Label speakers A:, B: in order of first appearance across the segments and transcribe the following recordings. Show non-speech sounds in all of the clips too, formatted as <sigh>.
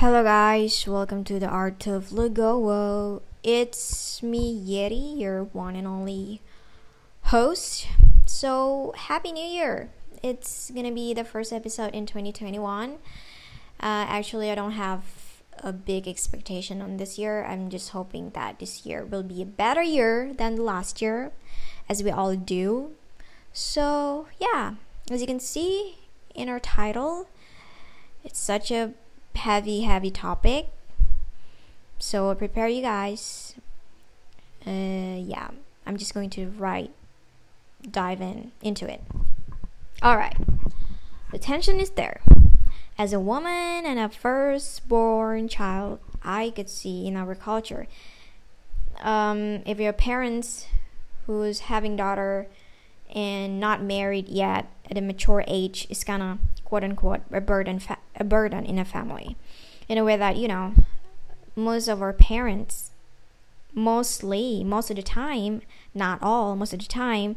A: Hello, guys. Welcome to the Art of Legowo. It's me, Yeti, your one and only host. So, Happy New Year! It's gonna be the first episode in 2021. Uh, actually, I don't have a big expectation on this year. I'm just hoping that this year will be a better year than last year, as we all do. So, yeah, as you can see in our title, it's such a heavy, heavy topic. So prepare you guys. Uh, yeah, I'm just going to write, dive in into it. All right, the tension is there. As a woman and a firstborn child, I could see in our culture. Um, if your parents who's having daughter and not married yet at a mature age is gonna quote unquote a burden fa- a burden in a family. In a way that you know most of our parents mostly most of the time not all most of the time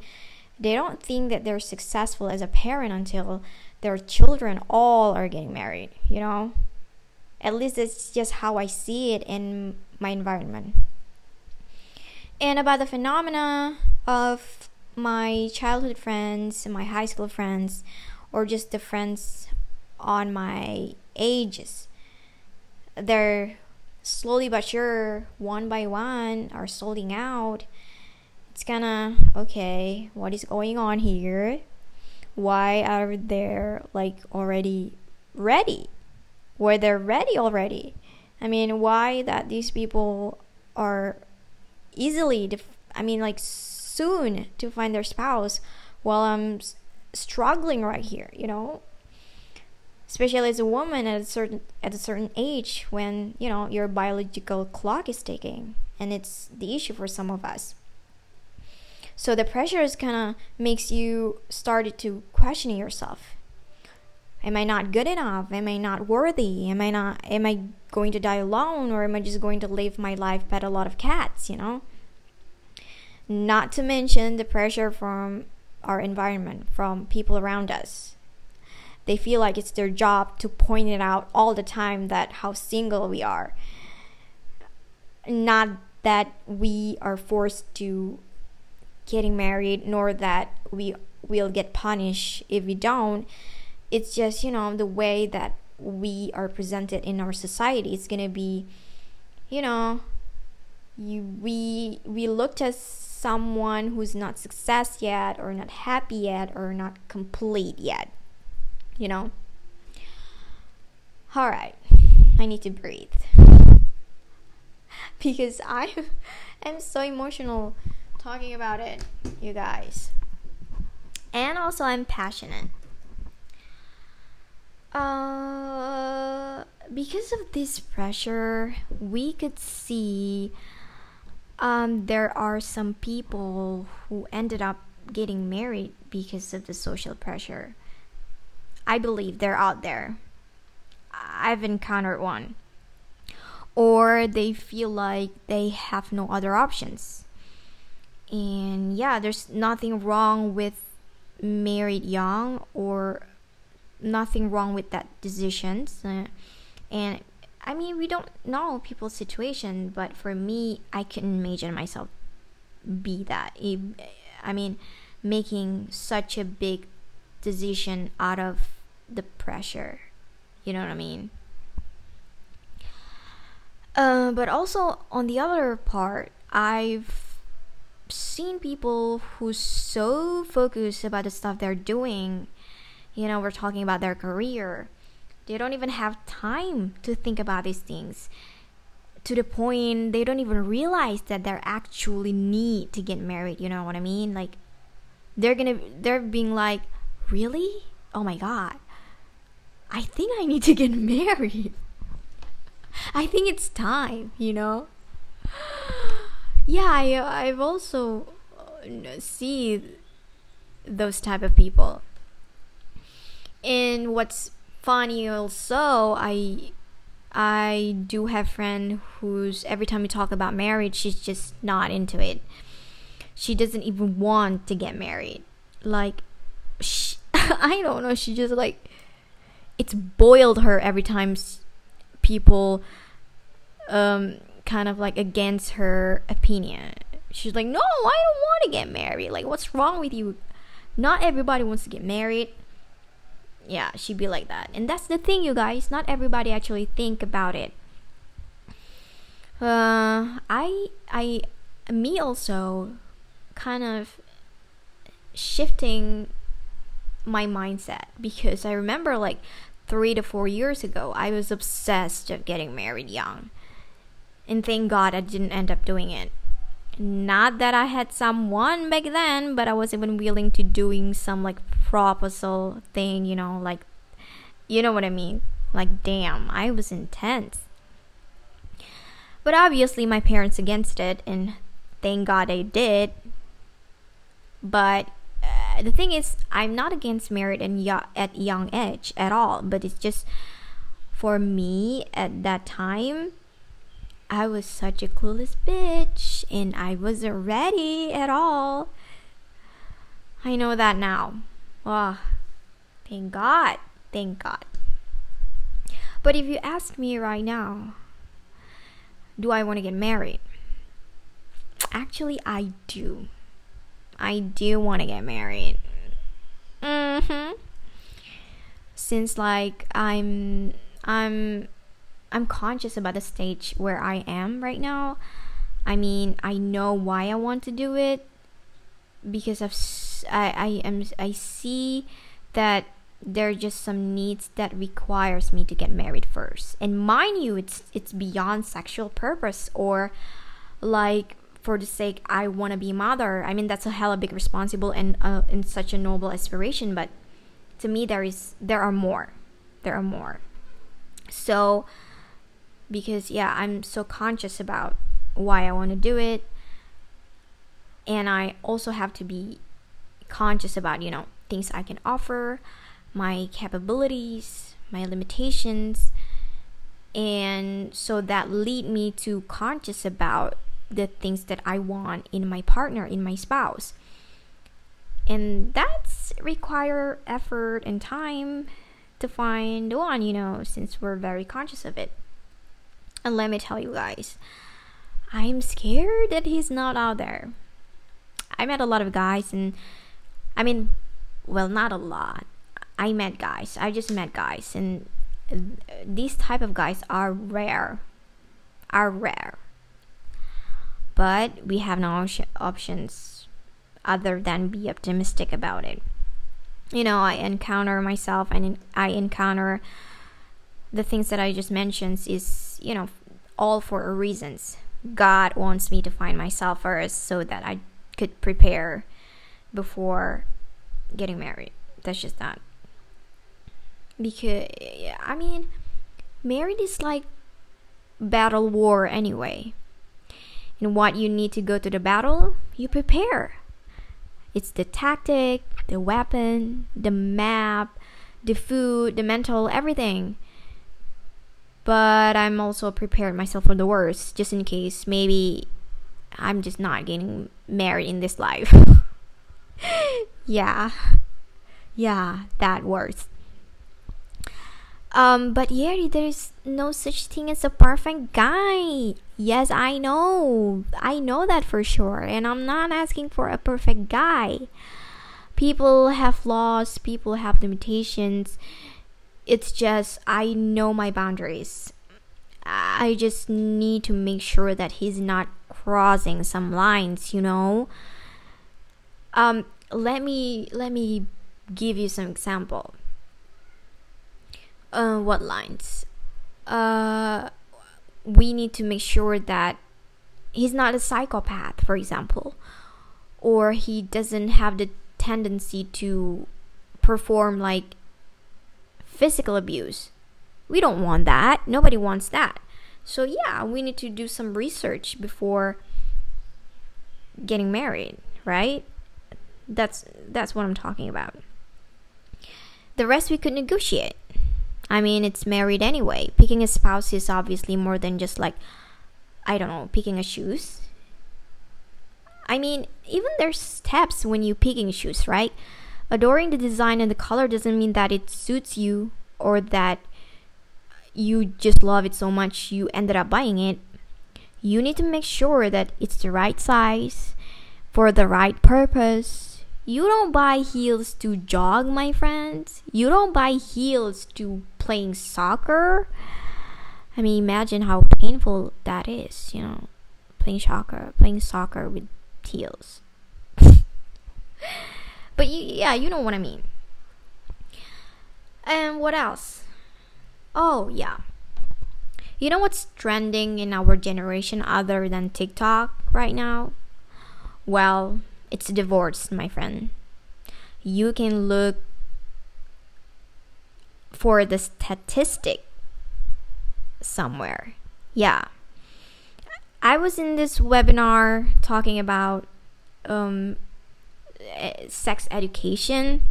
A: they don't think that they're successful as a parent until their children all are getting married you know? At least it's just how i see it in my environment. And about the phenomena of my childhood friends and my high school friends or just the friends on my ages. They're slowly but sure, one by one, are solding out. It's kinda okay, what is going on here? Why are they like already ready? Were they ready already? I mean, why that these people are easily, def- I mean, like soon to find their spouse while I'm struggling right here, you know? Especially as a woman at a certain at a certain age when, you know, your biological clock is ticking and it's the issue for some of us. So the pressure is kind of makes you started to questioning yourself. Am I not good enough? Am I not worthy? Am I not am I going to die alone or am I just going to live my life pet a lot of cats, you know? Not to mention the pressure from our environment, from people around us. They feel like it's their job to point it out all the time that how single we are. Not that we are forced to getting married, nor that we will get punished if we don't. It's just, you know, the way that we are presented in our society. It's gonna be, you know, you we we looked at someone who's not success yet or not happy yet or not complete yet you know? All right i need to breathe. <laughs> Because i <laughs> am so emotional talking about it you guys. And also i'm passionate. Uh because of this pressure we could see um, there are some people who ended up getting married because of the social pressure. I believe they're out there. I've encountered one. Or they feel like they have no other options. And yeah, there's nothing wrong with married young or nothing wrong with that decisions. Uh, and I mean, we don't know people's situation, but for me, I can imagine myself be that. I mean, making such a big decision out of the pressure. You know what I mean? Uh, but also, on the other part, I've seen people who's so focused about the stuff they're doing. You know, we're talking about their career they don't even have time to think about these things to the point they don't even realize that they're actually need to get married you know what i mean? Like they're gonna they're being like really? Oh my god. I think i need to get <laughs> married. I think it's time you know? Yeah I, i've also uh, see those type of people. And what's funny also i i do have friend who's every time we talk about marriage she's just not into it she doesn't even want to get married like she, <laughs> i don't know she just like it's boiled her every time people um kind of like against her opinion. She's like, "No, I don't want to get married. Like what's wrong with you? Not everybody wants to get married." Yeah, she'd be like that. And that's the thing, you guys. Not everybody actually think about it. Uh I I me also kind of shifting my mindset because I remember like three to four years ago, I was obsessed of getting married young. And thank God I didn't end up doing it. Not that I had someone back then, but I was even willing to doing some like proposal thing, you know, like you know what I mean? Like damn, I was intense. But obviously my parents against it and thank God I did. But uh, the thing is, I'm not against marriage and y- at young age at all. But it's just for me at that time, I was such a clueless bitch, and I wasn't ready at all. I know that now. Oh, thank God. Thank God. But if you ask me right now, do I want to get married? Actually, I do. I do want to get married. Mhm. Since like I'm I'm I'm conscious about the stage where I am right now. I mean, I know why I want to do it because I've I I am I see that there are just some needs that requires me to get married first. And mind you, it's it's beyond sexual purpose or like for the sake I want to be mother. I mean, that's a hella big responsible and uh, and such a noble aspiration. But to me, there is there are more. There are more. So, because yeah, I'm so conscious about why I want to do it, and I also have to be conscious about you know things I can offer, my capabilities, my limitations, and so that lead me to conscious about the things that I want in my partner, in my spouse. And that's require effort and time to find one, you know, since we're very conscious of it. And let me tell you guys, I'm scared that he's not out there. I met a lot of guys and I mean, well, not a lot. I met guys. I just met guys and uh, these type of guys are rare. Are rare but we have no options other than be optimistic about it. You know, I encounter myself and I encounter the things that I just mentioned is, you know, all for reasons. God wants me to find myself first so that I could prepare before getting married. That's just that. Because, I mean, married is like battle war anyway and what you need to go to the battle, you prepare. It's the tactic, the weapon, the map, the food, the mental, everything. But I'm also preparing myself for the worst, just in case maybe I'm just not getting married in this life. <laughs> yeah. Yeah, that works. Um, but yeah, there's no such thing as a perfect guy. Yes, I know. I know that for sure. And I'm not asking for a perfect guy. People have flaws, people have limitations. It's just, I know my boundaries. I just need to make sure that he's not crossing some lines, you know? Um, let me let me give you some example uh, what lines? Uh, we need to make sure that he's not a psychopath, for example, or he doesn't have the tendency to perform like physical abuse. We don't want that. Nobody wants that. So, yeah, we need to do some research before getting married, right? That's that's what I'm talking about. The rest we could negotiate. I mean, it's married anyway. Picking a spouse is obviously more than just like, I don't know, picking a shoes. I mean, even there's steps when you picking shoes, right? Adoring the design and the color doesn't mean that it suits you or that you just love it so much you ended up buying it, you need to make sure that it's the right size for the right purpose. You don't buy heels to jog, my friends. You don't buy heels to playing soccer. I mean, imagine how painful that is, you know, playing soccer, playing soccer with heels. <laughs> but you, yeah, you know what I mean. And what else? Oh, yeah. You know what's trending in our generation other than TikTok right now? Well, it's divorce, my friend. You can look for the statistic somewhere. Yeah. I was in this webinar talking about um, sex education,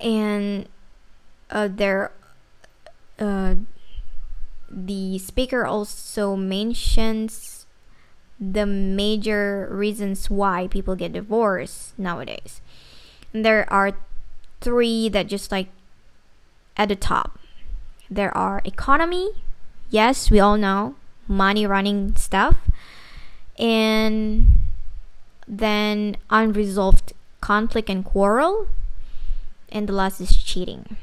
A: and uh, there, uh, the speaker also mentions the major reasons why people get divorced nowadays. And there are three that just like at the top. There are economy, yes, we all know, money running stuff, and then unresolved conflict and quarrel, and the last is cheating.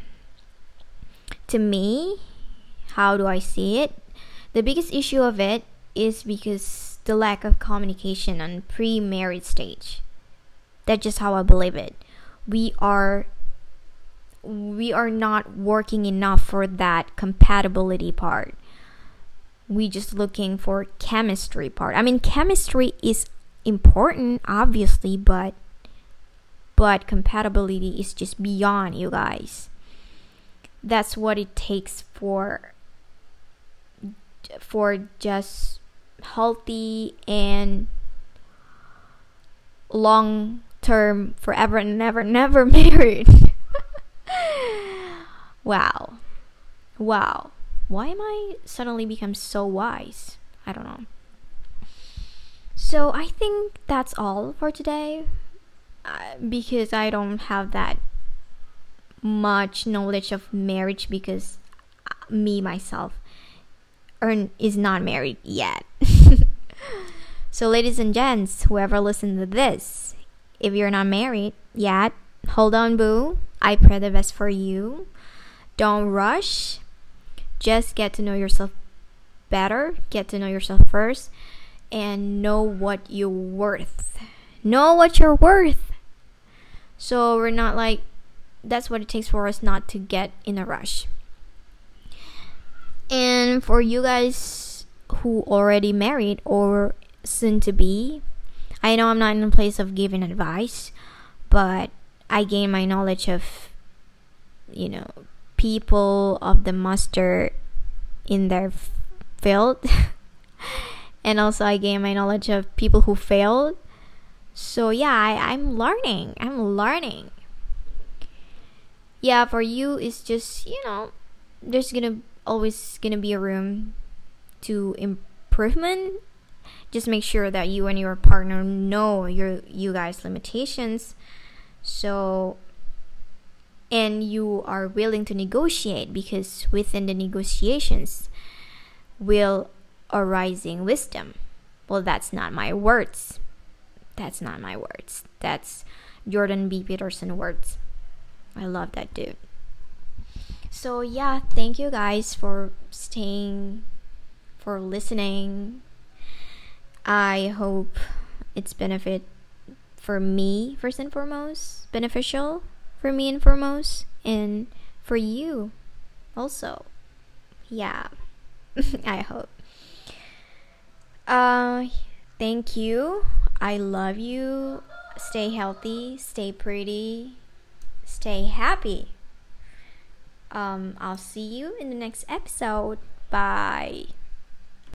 A: To me, how do I see it? The biggest issue of it is because the lack of communication on pre-marriage stage. That's just how I believe it. We are we are not working enough for that compatibility part. We just looking for chemistry part. I mean chemistry is important obviously, but but compatibility is just beyond you guys. That's what it takes for for just healthy and long term forever and never never <laughs> married. Wow. Wow. Why am i suddenly become so wise? I don't know so i think that's all for today uh, because i don't have that much knowledge of marriage because uh, me myself or is not married yet. <laughs> so, ladies and gents, whoever listens to this, if you're not married yet, hold on, boo. I pray the best for you. Don't rush. Just get to know yourself better. Get to know yourself first and know what you're worth. Know what you're worth. So we're not like, that's what it takes for us not to get in a rush. And for you guys who already married or soon to be, I know I'm not in a place of giving advice, but I gain my knowledge of, you know, people of the master in their field. <laughs> and also I gain my knowledge of people who failed. So yeah, I, I'm learning. I'm learning. Yeah, for you it's just, you know, there's gonna always gonna be a room to improvement just make sure that you and your partner know your you guys limitations so and you are willing to negotiate because within the negotiations will arising wisdom. Well that's not my words. That's not my words. That's jordan b. Peterson words. I love that dude. So yeah thank you guys for staying for listening. I hope it's benefit for me first and foremost beneficial for me and foremost and for you also. Yeah <laughs> i hope uh thank you. I love you. Stay healthy. Stay pretty. Stay happy. Um, I'll see you in the next episode. Bye.